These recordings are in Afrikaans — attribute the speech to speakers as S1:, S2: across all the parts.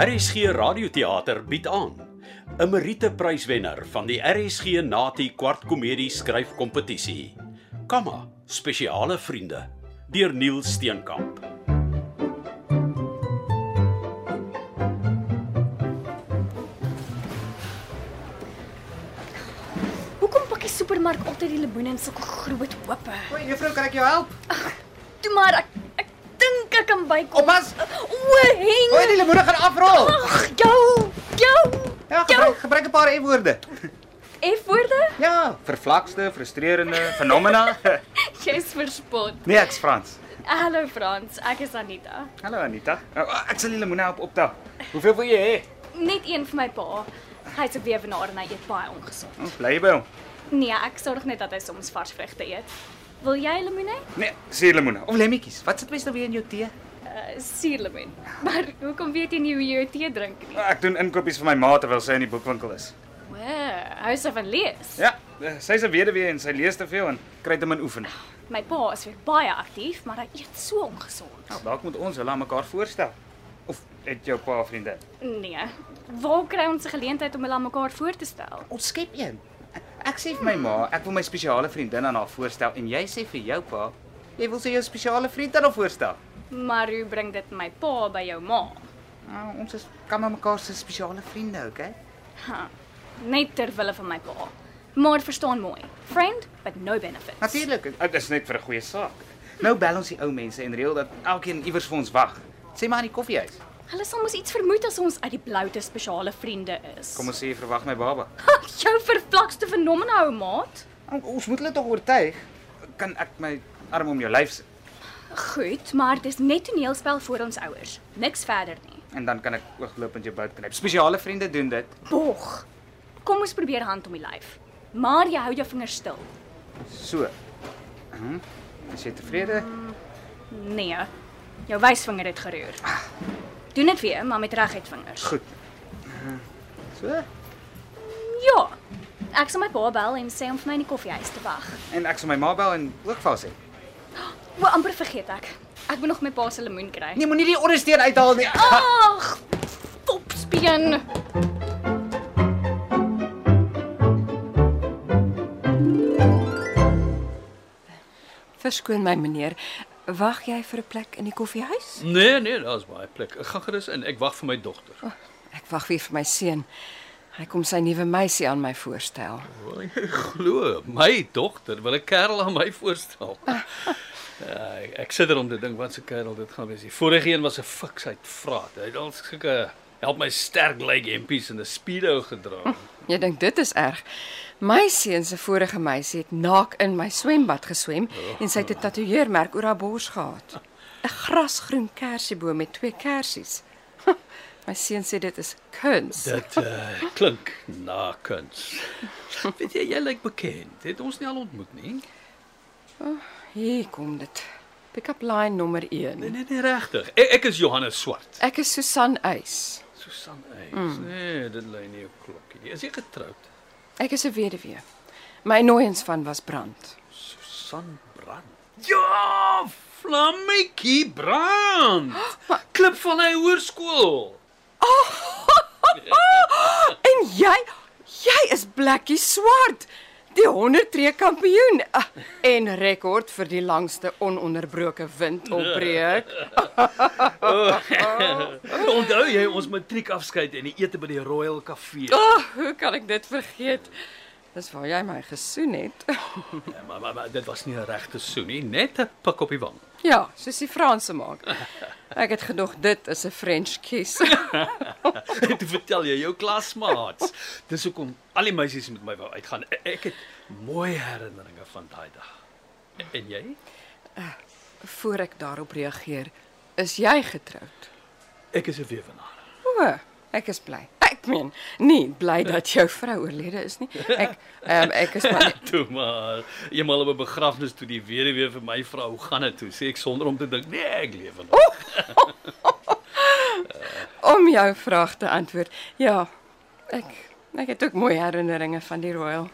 S1: RSG Radioteater bied aan 'n Merite Pryswenner van die RSG Nati kwartkomedie skryfkompetisie. Kamma, spesiale vriende deur Neil Steenkamp.
S2: Hoekom pak die supermark altyd die lemoene in sulke groot hoope?
S3: Oei, juffrou, kan ek jou help?
S2: Toe maar ek ek dink ek kan bykom.
S3: Oppas.
S2: O, heng.
S3: Oei, die lemoene gaan afrol.
S2: Ag, jou. Jou.
S3: Ja, gebruik, gebruik 'n paar E-woorde.
S2: F-woorde?
S3: Ja, vervlakste, frustrerende, fenomena.
S2: Jy's verspot.
S3: Nee, ek's Frans.
S2: Hallo Frans, ek is Anita.
S3: Hallo Anita. Oh, ek sal die lemoene help optel. Hoeveel wil jy hê?
S2: Net een vir my pa. Hy's 'n weewenaar en hy eet baie ongesond.
S3: Oh, bly by hom.
S2: Nee, ek sorg net dat hy soms vars vrugte eet. Wil jy lemoene?
S3: Nee, suurlemoene of lemmetjies. Wat sit meestal weer in jou tee?
S2: Uh, suurlemoen. Maar hoekom weet jy nie hoe jy jou tee drink nie?
S3: Ek doen inkopies vir my ma terwyl sy in die boekwinkel is.
S2: O, hou sy van lees?
S3: Ja, eh, sy's 'n weduwee en sy lees te veel en kry dit min oefen.
S2: My pa is weer baie aktief, maar hy eet so ongesond.
S3: Nou, dalk moet ons hulle aan mekaar voorstel. Of het jou pa vriende?
S2: Nee. Waar kry ons 'n geleentheid om hulle aan mekaar voor te stel?
S3: Ons skep een. Ek sê vir my ma, ek wil my spesiale vriendin aan haar voorstel en jy sê vir jou pa, jy wil sy jou spesiale vriend aan haar voorstel.
S2: Maar hoe bring dit my pa by jou ma?
S3: Nou, ons is kan maar mekaar se spesiale vriende, okay?
S2: Ha. Net ter wille van my pa. Maar verstaan mooi. Friend but no benefits.
S3: Natuurlik, dit is net vir 'n goeie saak. Nou bel ons die ou mense en reël dat elkeen iewers vir ons wag. Sê maar in die koffiehuis.
S2: Hulle sal mos iets vermoed as ons uit die bloute spesiale vriende is.
S3: Kom ons sê jy verwag my baba.
S2: Jou verplakste fenomena ou maat.
S3: Ons moet hulle tog oortuig. Kan ek my arm om jou lyf sit
S2: Goed, maar dis net toneelspel vir ons ouers. Niks verder nie.
S3: en dan kan ek ooglopend jou bout knyp. Spesiale vriende doen dit.
S2: Bog. Kom ons probeer hand om die lyf. Maar jy hou jou vingers stil.
S3: So. Hm. Is jy tevrede?
S2: Nee. Jou wysvinger het geroer. Doen dit weer, maar met reguit vingers.
S3: Goed. So.
S2: Ja. Ek sal my pa bel en sê om vir my in die koffiehuis te wag.
S3: En ek sal my ma bel en ook vir haar sê.
S2: O, amper vergeet ek. Ek moet nog my pa se lemoen kry.
S3: Nee, moenie die ondersteen uithaal nie.
S2: Ag, popspeen.
S4: Verskoon my meneer, wag jy vir 'n plek in die koffiehuis?
S5: Nee, nee, daar's baie plek. Ek gaan gerus in. Ek wag vir my dogter.
S4: Ek wag weer vir my seun. Hy kom sy nuwe meisie aan my voorstel.
S5: Wil jy glo? My dogter wil 'n kerel aan my voorstel. Ja, ek, sit er om te dink wat se kerel dit gaan wees. Die vorige een was 'n fiksheid vraat. Hy het al sulke help my sterk leg hempies en 'n speedo gedra.
S4: Jy dink dit is erg. My seun se vorige meisie het naak in my swembad geswem en sy het 'n tatoeëermerk oor haar bors gehad. 'n Grasgroen kersieboom met twee kersies. My seun sê dit is kuns.
S5: Dit uh, klink na kuns. Weet jy, jy lyk bekend. Het ons nie al ontmoet nie?
S4: Hier kom dit. Pick-up line nommer 1.
S5: Nee, nee, nee, regtig. Ek, ek is Johannes Swart.
S4: Ek is Susan Eis.
S5: Susan Eys. Mm. Nee, dit lê nie op klokkie nie. Is jy getroud?
S4: Ek is 'n weduwee. My nooiens van was brand.
S5: Susan Brand. Ja, Flammetjie Brand. Klip van hy hoërskool.
S4: En jy, jy is Blakkie Swart, die 100 tree kampioen Ah, en rekord vir die langste ononderbroke windopbreek.
S5: Onthou jy ons matriekafskeid en die ete by die Royal Kafee?
S4: O, oh, hoe kan ek dit vergeet? Dis waar jy my gesoen het.
S5: Ja, maar, maar, maar dit was nie 'n regte soen nie, net 'n pik op die wang.
S4: Ja, soos die Franse maak. Ek het gedog dit is 'n French kiss.
S5: Toe vertel jy jou klasmaats. Dis hoekom al die meisies met my wou uitgaan. E- Ek het mooi herinneringe van daai dag. En jy?
S4: Voor ek daarop reageer, Is jy getroud?
S5: Ek is 'n weewenaar.
S4: O, ek is bly. Ek meen, nie bly dat jou vrou oorlede is nie. Ek ehm ek is maar nie,
S5: Toe maar, eenmal op 'n begrafnis toe die weduwee vir my vra hoe gaan dit toe, sê ek sonder om te dink, nee, ek lewe nog.
S4: om jou vraag te antwoord. Ja. Ek ek het ook mooi herinneringe van die Royal.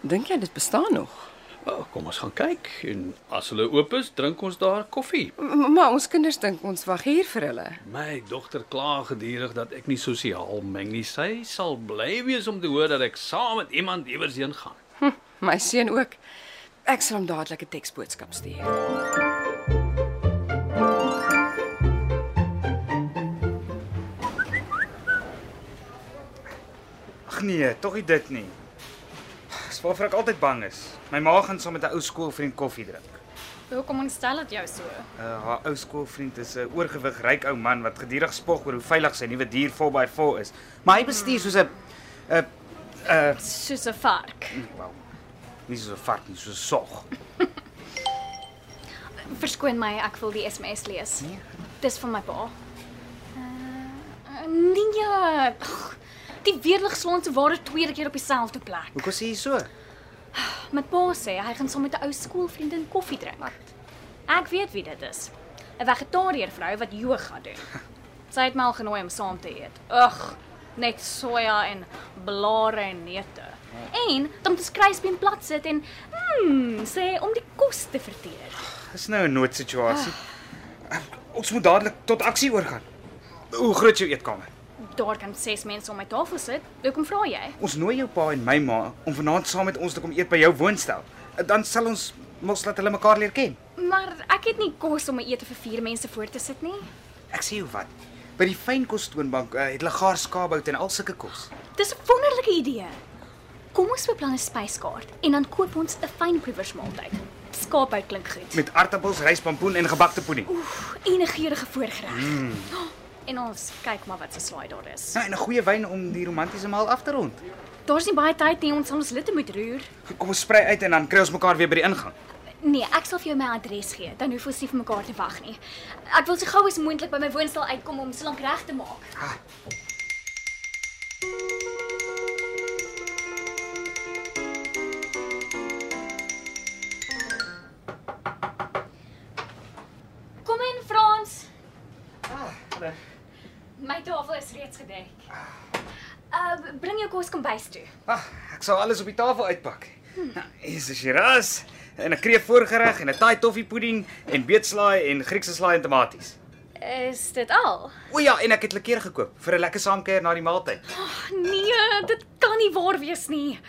S4: Dink jy dit bestaan nog?
S5: Oh, kom ons gaan kyk en as hulle oop is, drink ons daar koffie.
S4: M maar ons kinders dink ons wag hier vir hulle.
S5: My dogter kla gedurig dat ek nie sosiaal meng nie. Sy sal bly wees om te hoor dat ek saam met iemand iewers heen gaan.
S4: My seun ook. Ek sal hom dadelik 'n teksboodskap stuur.
S3: Ag nee, tog nie dit nie. Waarvoor ek altyd bang is. My ma gaan saam met 'n ou skoolvriend koffie drink.
S2: Hoekom ontstel dit jou so?
S3: Uh, haar ou skoolvriend is 'n oorgewig ryk ou man wat gedurig spog oor hoe veilig sy nuwe dier 4x4 is. Maar hy bestuur soos 'n 'n 'n
S2: Soos 'n vark.
S3: wel, nie so 'n vark nie, so 'n sog.
S2: Verskoon my, ek wil die SMS lees. Nee. Dis van my pa. Uh, nee. Ugh, Die weerlig slaan se ware tweede keer op dieselfde plek.
S3: Hoekom sê jy so?
S2: My pa sê hy gaan saam met 'n ou skoolvriendin koffie drink. Ek weet wie dit is. 'n Vegetariër vrou wat yoga doen. Sy het my al genooi om saam te eet. Ugh, net soja en blare en neute. En dan te skryspien plat sit en hmm, sê om die kos te verteer.
S3: Dis nou 'n noodsituasie. Ons moet dadelik tot aksie oorgaan. Hoe groot is jou eetkamer?
S2: Daar kan 6 mense om my tafel sit. Hoekom vra jy?
S3: Ons nooi jou pa en my ma om vanaand saam met ons te kom eet by jou woonstel. Dan sal ons mos laat hulle mekaar leer ken.
S2: Maar ek het nie kos om 'n ete vir 4 mense voor te sit nie.
S3: Ek sê jou wat. By die fynkos toonbank uh, het hulle gaar skaapbout en al sulke kos.
S2: Dis 'n wonderlike idee. Kom ons beplan 'n spyskaart en dan koop ons 'n fynproewersmaaltyd. Skaaphout klink goed.
S3: Met aartappels, rys, pampoen en gebakte pudding.
S2: Oef, en 'n geurende voorgereg. Mm. En ons kyk maar wat se slaai daar is.
S3: Nou, en 'n goeie wyn om die romantiese maal af te rond.
S2: Daar's nie baie tyd nie, ons sal ons litte moet roer.
S3: Kom ons sprei uit en dan kry ons mekaar weer by die ingang.
S2: Nee, ek sal vir jou my adres gee. Dan hoef ons nie vir mekaar te wag nie. Ek wil so gou as moontlik by my woonstel uitkom om so lank reg te maak.
S3: Ah,
S2: kos kombuis toe.
S3: Ag, ek sal alles op die tafel uitpak. Nou, hier is 'n Shiraz en 'n kreef voorgereg en 'n Thai toffee pudding en beetslaai en Griekse slaai en tomaties.
S2: Is dit al?
S3: O ja, en ek het lekker gekoop vir 'n lekker saamkuier na die maaltyd.
S2: Ag nee, dit kan nie waar wees nie.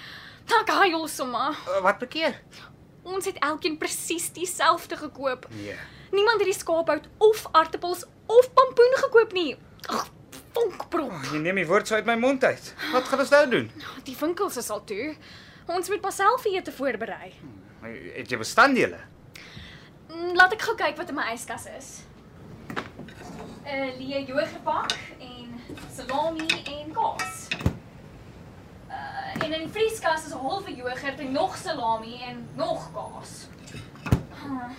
S2: Dank huil sommer.
S3: Uh, wat bekeer?
S2: Ons het elkeen presies dieselfde gekoop.
S3: Nee.
S2: Niemand het die skaaphout of aartappels of pampoen gekoop nie. Ag, vonkprop.
S3: Jy neem die woord so uit my mond uit. Wat gaan ons nou doen?
S2: Die winkels is al toe. Ons moet pas self ete voorberei.
S3: Het jy bestanddele?
S2: Mm, Laat ek gou kyk wat in my yskas is. 'n Leë yoghurtpak en salami en kaas. Uh, en in die vrieskas is 'n halwe yoghurt en nog salami en nog kaas. Ah.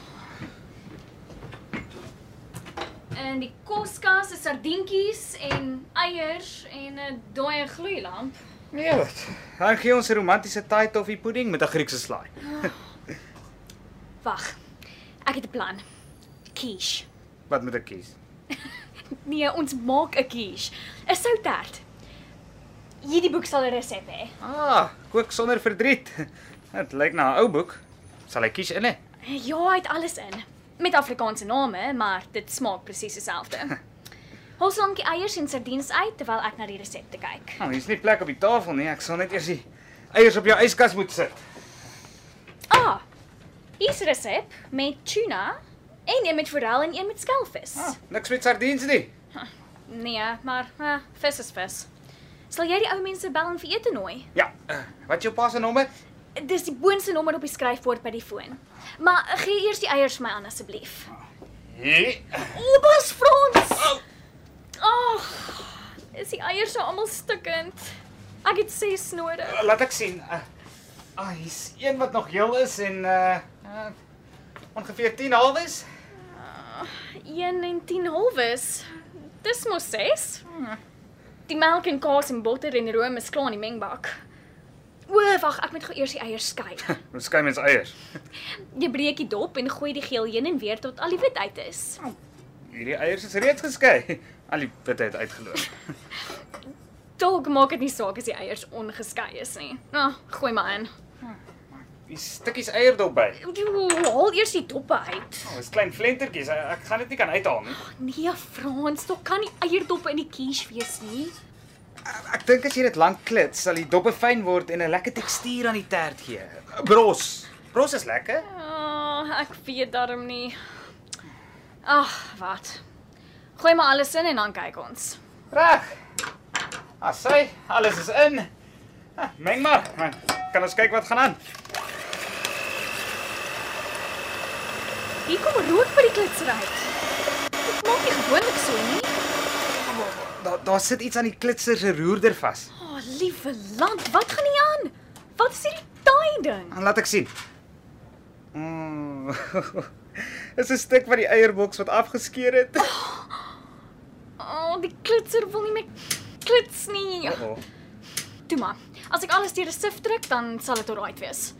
S2: En die koskas is sardientjies en eiers en 'n dooie gloeilamp.
S3: Nee, wat? Dan gee ons 'n romantiese Thai toffee pudding met 'n Griekse slaai.
S2: Wag. Ek het 'n plan. Quiche.
S3: Wat moet ek kies?
S2: Nee, ons maak 'n quiche. 'n Soutert. Hierdie boek sal 'n resep hê.
S3: Ah, kook sonder verdriet. Dit lyk na 'n ou boek. Sal ek kies in hè?
S2: Ja, hy het alles in. Met Afrikaanse name, maar dit smaak presies dieselfde. Haal solank die eiers en sardiens uit terwyl ek na die resepte kyk.
S3: Nou, hier's nie plek op die tafel nie. Ek sal net eers die eiers op jou yskas moet sit.
S2: Ah. Hier's 'n resep met tuna en een met forel en een met skelvis.
S3: Ah, niks met sardiens nie.
S2: Nee, maar uh, vis is vis. Sal jy die ou mense bel en vir ete nooi?
S3: Ja, uh, wat is jou pa se nommer?
S2: Dis die boonste nommer op die skryfbord by die foon. Maar gee eers die eiers vir my aan asseblief.
S3: Hier.
S2: Opas Frans. Ag. Is die eiers nou almal stukkend? Ek het 6 nodig.
S3: Laat ek sien. Uh, ah, hier's een wat nog heel is en uh, uh ongeveer 10 half is.
S2: 1 en 10 halwes. Dis mos 6. Die melk en kaas en botter en room is klaar in die mengbak. O, wag, ek moet gou eers die eiers skei.
S3: Ons skei mens eiers.
S2: Jy breek die dop en gooi die geel heen en weer tot al die wit uit is.
S3: Hierdie eiers is reeds geskei. Al die witheid uitgeloop.
S2: Dalk maak dit nie saak as die eiers ongeskei is nie. Nou, gooi maar in.
S3: Die stukkies eierdop by.
S2: Jo, haal eers die doppe uit.
S3: Oh, dis klein flentertjies. Ek gaan dit nie kan uithaal nie.
S2: Nee, Frans, tog kan nie eierdoppe in die quiche wees nie.
S3: Ek dink as jy dit lank klits, sal die doppe fyn word en 'n lekker tekstuur aan die tert gee. Bros. Bros is lekker.
S2: Oh, ek weet darm nie. Ag, wat? Gooi maar alles in en dan kyk ons.
S3: Reg. Asai, alles is in. Ah, meng maar. Man, kan ons kyk wat gaan aan.
S2: Hier kom rook by die klitser uit. Dit maak nie gewoonlik so nie.
S3: Daar sit iets aan die klitser se roerder vas.
S2: O, oh, liewe land, wat gaan nie aan? Wat is hierdie taai ding?
S3: Dan laat ek sien. Mm. Dis 'n stuk van die eierboks wat afgeskeur het.
S2: O, oh, die klitser wil nie meer klits nie.
S3: Oh.
S2: Toe maar. As ek alles deur 'n sif druk, dan sal dit alright wees.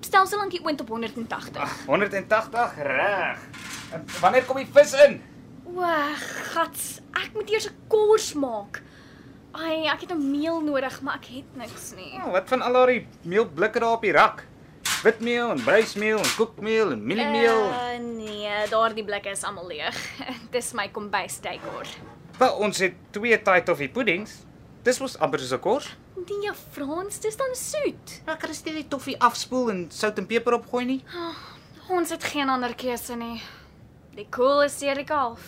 S2: Stel so lank die oond op 180.
S3: 180 reg. Wanneer kom die vis in?
S2: O, gats, ek moet eers 'n kors maak. Ai, ek het 'n meel nodig, maar ek het niks nie.
S3: Oh, wat van al daai meelblikke daar op die rak? Witmeel en bruismeel en koekmeel en mieliemeel.
S2: Uh, nee, daardie blikke is almal leeg. Dis my kombuisdekor.
S3: Wel, ons het twee Thai toffee puddings. Dis mos amper soos 'n kors.
S2: Nee, Frans, dis dan soet.
S3: Ja, kan jy net die toffee afspoel en sout en peper opgooi nie?
S2: Ons het geen ander keuse nie. Die koel is deur die kalf.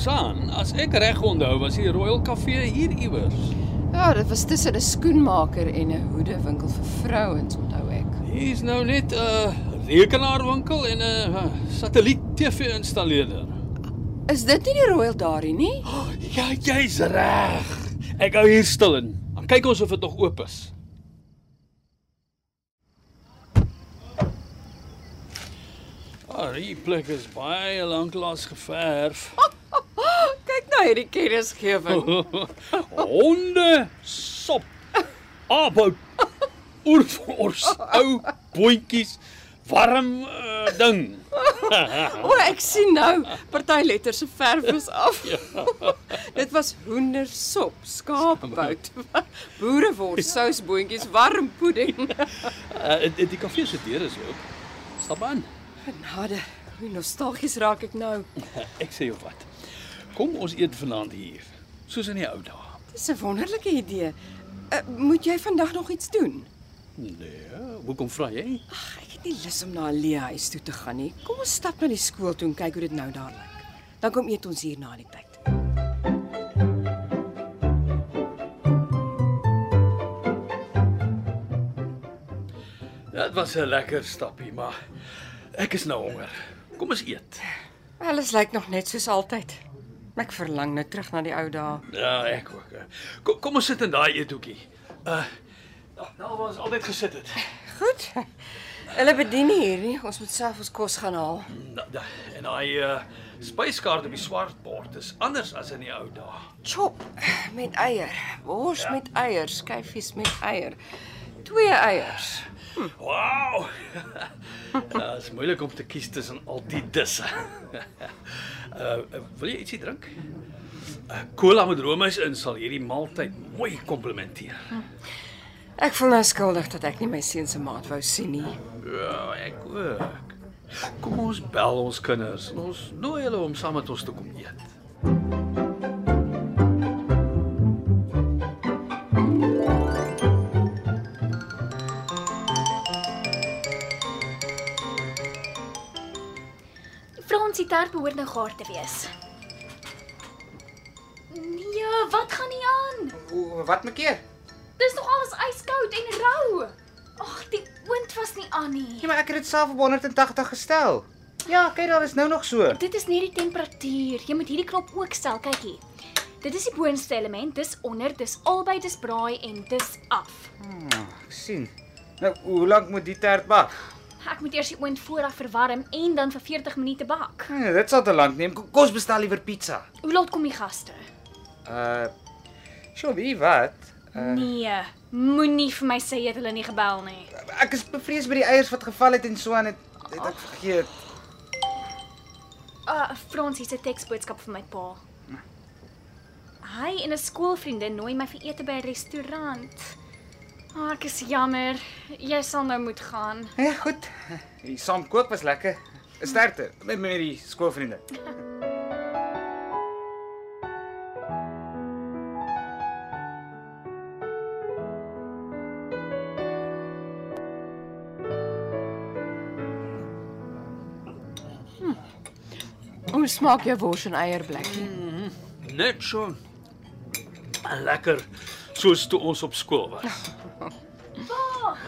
S5: Susan, as ek reg onthou, was die Royal Kafee hier iewers.
S4: Ja, dit was tussen 'n skoenmaker en 'n hoedewinkel vir vrouens, onthou ek.
S5: Hier's nou net 'n uh, rekenaarwinkel en 'n uh, satelliet TV-installeerder.
S4: Is dit nie die Royal daarin nie?
S5: Ja, jy's reg. Ek hou hier stil in. Dan kyk ons of dit nog oop is. Ah, die plek is baie lanklaas geverf.
S4: Kyk nou hierdie kennisgewing.
S5: Honde sop. About. Oerfors, ou boontjies, warm uh, ding.
S4: O, ek sien nou, party letters se verf is af. Dit was hoendersop, skaapbout, boerewors, sousboontjies, warm pudding.
S5: Uh, die, die kafee se deur is oop. Stap aan.
S4: Genade, hoe nostalgies raak ek nou.
S5: Ek sê jou wat. Kom ons eet vanaand hier, soos in die ou dae.
S4: Dis 'n wonderlike idee. Uh, moet jy vandag nog iets doen?
S5: Nee, hoekom vra jy?
S4: Ag, ek het nie lus om na Alia huis toe te gaan nie. Kom ons stap na die skool toe en kyk hoe dit nou daar lyk. Dan kom eet ons hier na die tyd.
S5: Dit was 'n lekker stappie, maar ek is nou honger. Kom ons eet.
S4: Alles lyk nog net soos altyd. Ek verlang nou terug na die ou dae.
S5: Ja, ek ook. Kom, kom ons sit in daai eethoekie. Uh nou waar ons altyd gesit het.
S4: Goed. Hulle bedien hier nie. Ons moet self ons kos gaan haal.
S5: Da, da, en daai uh spyskaart op die swart bord is anders as in die ou dae.
S4: Chop met eier, wors ja. met eier, skyfies met eier. Twee eiers.
S5: Wow. Ja, Dit is moeilik om te kies tussen al die disse. uh wil jy ietsie drink? Uh, cola met roomys in sal hierdie maaltyd mooi komplementeer.
S4: Ek voel nou skuldig dat ek nie my seun se maat wou sien nie.
S5: Ja, ek ook. Kom ons bel ons kinders. Ons nooi hulle om saam met ons te kom eet.
S2: Tert behoort nou gaar te wees. Nee, wat gaan nie aan?
S3: Hoe wat maak keer?
S2: Dis nog alles yskoud en rou. Ag, die oond was nie aan nie.
S3: Ja, maar ek het dit self op 180 gestel. Ja, kyk daar is nou nog so.
S2: Dit is nie die temperatuur. Jy moet hierdie knop ook stel, kyk hier. Dit is die boonste element, dis onder, dis albei, dis braai en dis af.
S3: Ek sien. Nou, hoe lank moet die tert bak?
S2: Ek moet eers die oond vooraf verwarm en dan vir 40 minute bak.
S3: Nee, dit sal te lank neem. Kom ons bestel liewer pizza.
S2: Hoe laat kom die gaste?
S3: Uh Sjoe, wie wat?
S2: Uh, nee, moenie vir my sê jy het hulle nie gebel nie.
S3: Ek is bevrees by die eiers wat geval het en so aan het, het ek vergeet.
S2: Uh Fransie se teksboodskap vir my pa. Hy en 'n skoolvriendin nooi my vir ete by 'n restaurant. Ah, oh, ek is jammer. Jy sal nou moet gaan.
S3: Ja, goed. Die saam kook was lekker. Sterkte met met die skoolvriende.
S4: Hoe smaak jou wors en eier blikkie?
S5: Net so lekker soos toe ons op skool was.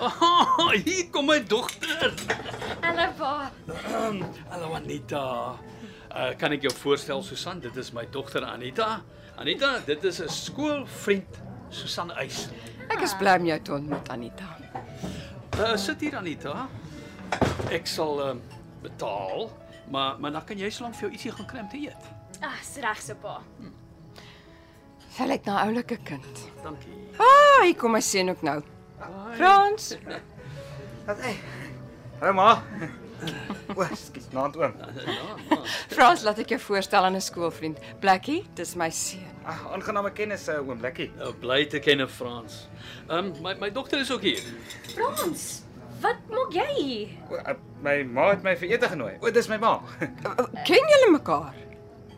S5: Oh, hier kom my dogter.
S2: Hallo pa.
S5: Hallo Anita. Uh, kan ek jou voorstel Susan? Dit is my dogter Anita. Anita, dit is 'n skoolvriend Susan Eis.
S4: Ek is bly om jou te ontmoet, Anita.
S5: Uh, sit hier Anita. Ek sal uh, betaal, maar maar dan kan jy slank vir jou ietsie gaan kry om te eet.
S2: Ah, is reg so pa.
S4: Sy lyk na 'n oulike kind.
S5: Dankie.
S4: Ah, hier kom my seun ook nou. Frans,
S3: Wat hey. Hallo ma. O, skiet, naand oom.
S4: Frans, laat ek jou voorstel aan 'n skoolvriend. Blakkie, dis my seun.
S3: Ag, aangename kennis uh, oom Lekkie.
S5: Nou bly te ken Frans. Ehm um, my my dogter is ook hier.
S2: Frans, wat maak jy hier?
S3: O, uh, my ma het my vir ete genooi. O, dis my ma.
S4: Ken julle mekaar?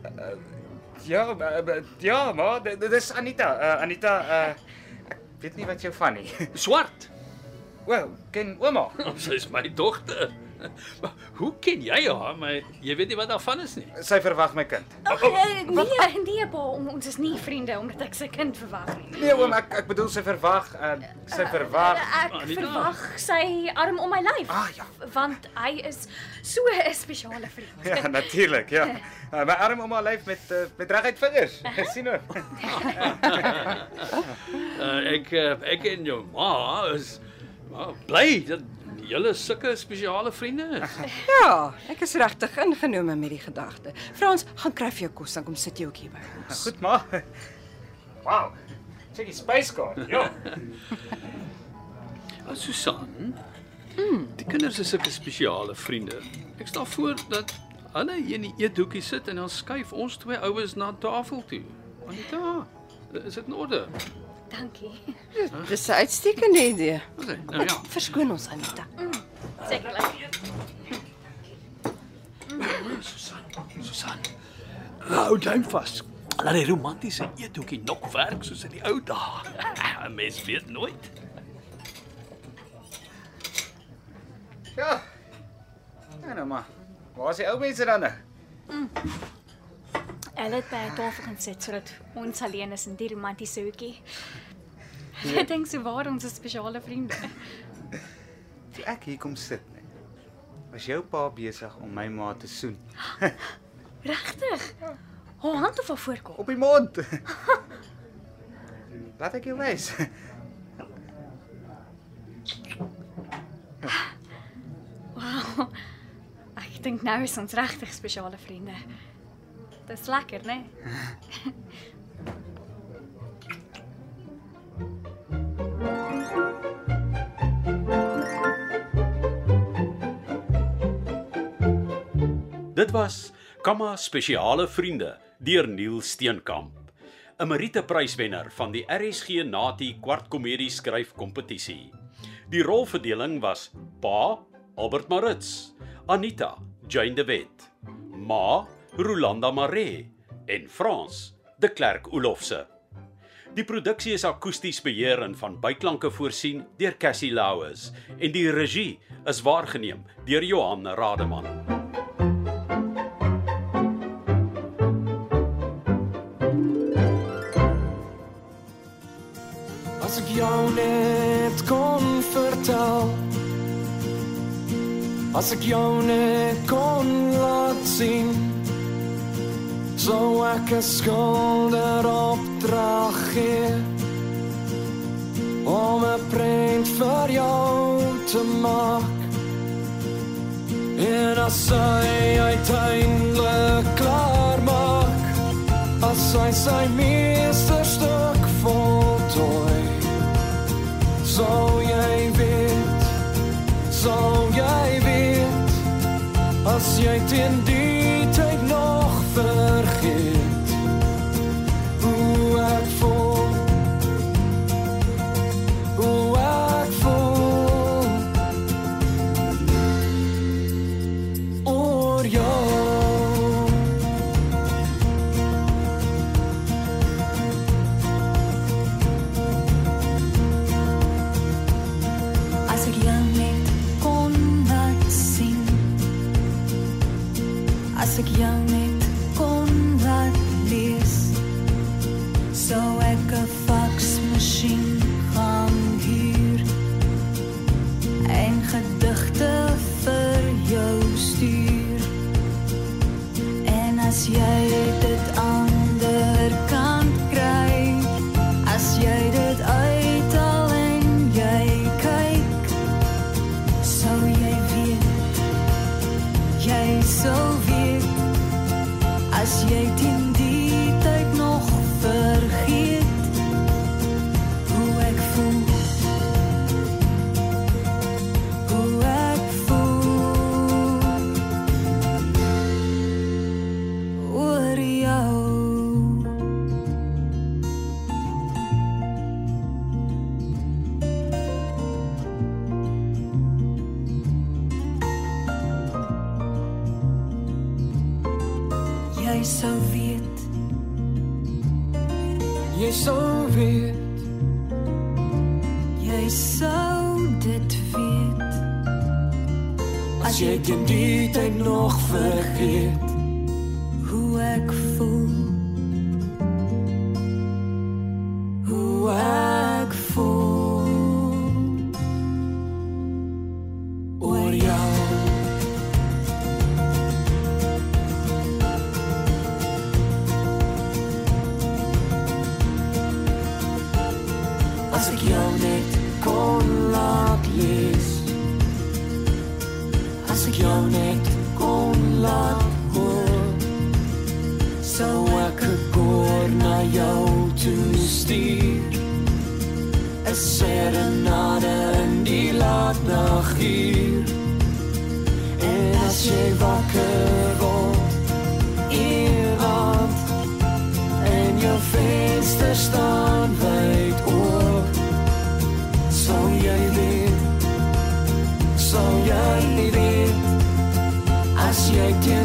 S3: ja, uh, uh, ja, ma, dit dit is Anita. Uh, Anita, uh, ek weet nie wat jou van nie.
S5: Swart.
S3: Wel, ken ouma.
S5: Sy is my dogter. Maar hoe ken jy haar? Maar jy weet nie wat daarvan is nie.
S3: Sy verwag my kind.
S2: Ag, eh, nee, nee pa, ons is nie vriende omdat ek sy kind verwag nie.
S3: Nee oom, ek ek bedoel sy verwag, uh, sy verwag.
S2: Ek
S5: Anita.
S2: verwag sy arm om my lyf.
S3: Ah, ja.
S2: Want hy is so 'n spesiale vriend.
S3: Ja, natuurlik, ja. Uh, my arm om haar lyf met uh, met reguit vingers. sien hoor.
S5: Uh, ek uh, ek en jou ma is maar bly dat julle sulke spesiale vriende is.
S4: Ja, ek is regtig ingenome met die gedagte. Frans, gaan kry vir jou kos dan kom sit jy ook hier by ons.
S3: Goed ma. Wow. Check die space card. Ja.
S5: Uh, Susan. Mm. Die kinders is sulke spesiale vriende. Ek stel voor dat hulle hier in die eethoekie sit en dan skuif ons twee oues na tafel toe. Anita, is dit in orde?
S2: Dankie.
S4: Dis 'n uitstekende idee.
S5: Okay, nou ja.
S4: Verskoon ons Anita.
S2: Sekerlik.
S5: Susan, Susan. Hou duim vas. Laat die romantiese eethoekie nog werk soos in die ou dae. 'n Mens weet nooit.
S3: Ja. Ja nou maar. Waar is die ou mense dan nou?
S2: Hulle het by 'n tafel gaan sit sodat ons alleen is in die romantiese hoekie. Ek dink so waar ons is spesiale vriende.
S3: Toe ek hier kom sit, nee. Was jou pa besig om my ma te soen
S2: Regtig? Haar hand op haar voorkop.
S3: op die mond. Laat ek jou wys.
S2: Wow. Ek dink nou is ons regtig spesiale vriende. Dis lekker, né? Nee?
S1: Dit was Kamma Spesiale Vriende deur Neil Steenkamp. 'n Merite pryswenner van die RSG Nati kwartkomedie skryfkompetisie. Die rolverdeling was Pa Albert Maritz, Anita Jane de Wet, Ma Rolanda Maree en Frans de Klerk Olofse. Die produksie is akoesties beheer en van byklanke voorsien deur Cassie Louws en die regie is waargeneem deur Johan Rademan.
S6: As ek jou net kon vertel As ek jou net kon laat sien Sou ek 'n skilder opdrag gee om 'n prent vir jou te maak. En as hy uiteindelik klaar maak, as hy sy meesterstuk voltooi, sou jy weet, sou jy weet, as jy teen die
S7: En as Jy sou weet, Jy sou weet, jy sou dit weet.
S6: as jy tyd nog vergeet Sou ek 'n koor na jou toe stuur 'n serenade in die laat naguur En as jy wakker word Iemand en jou venster staan wyd oop Sou jy weet Sou jy weet As jy teen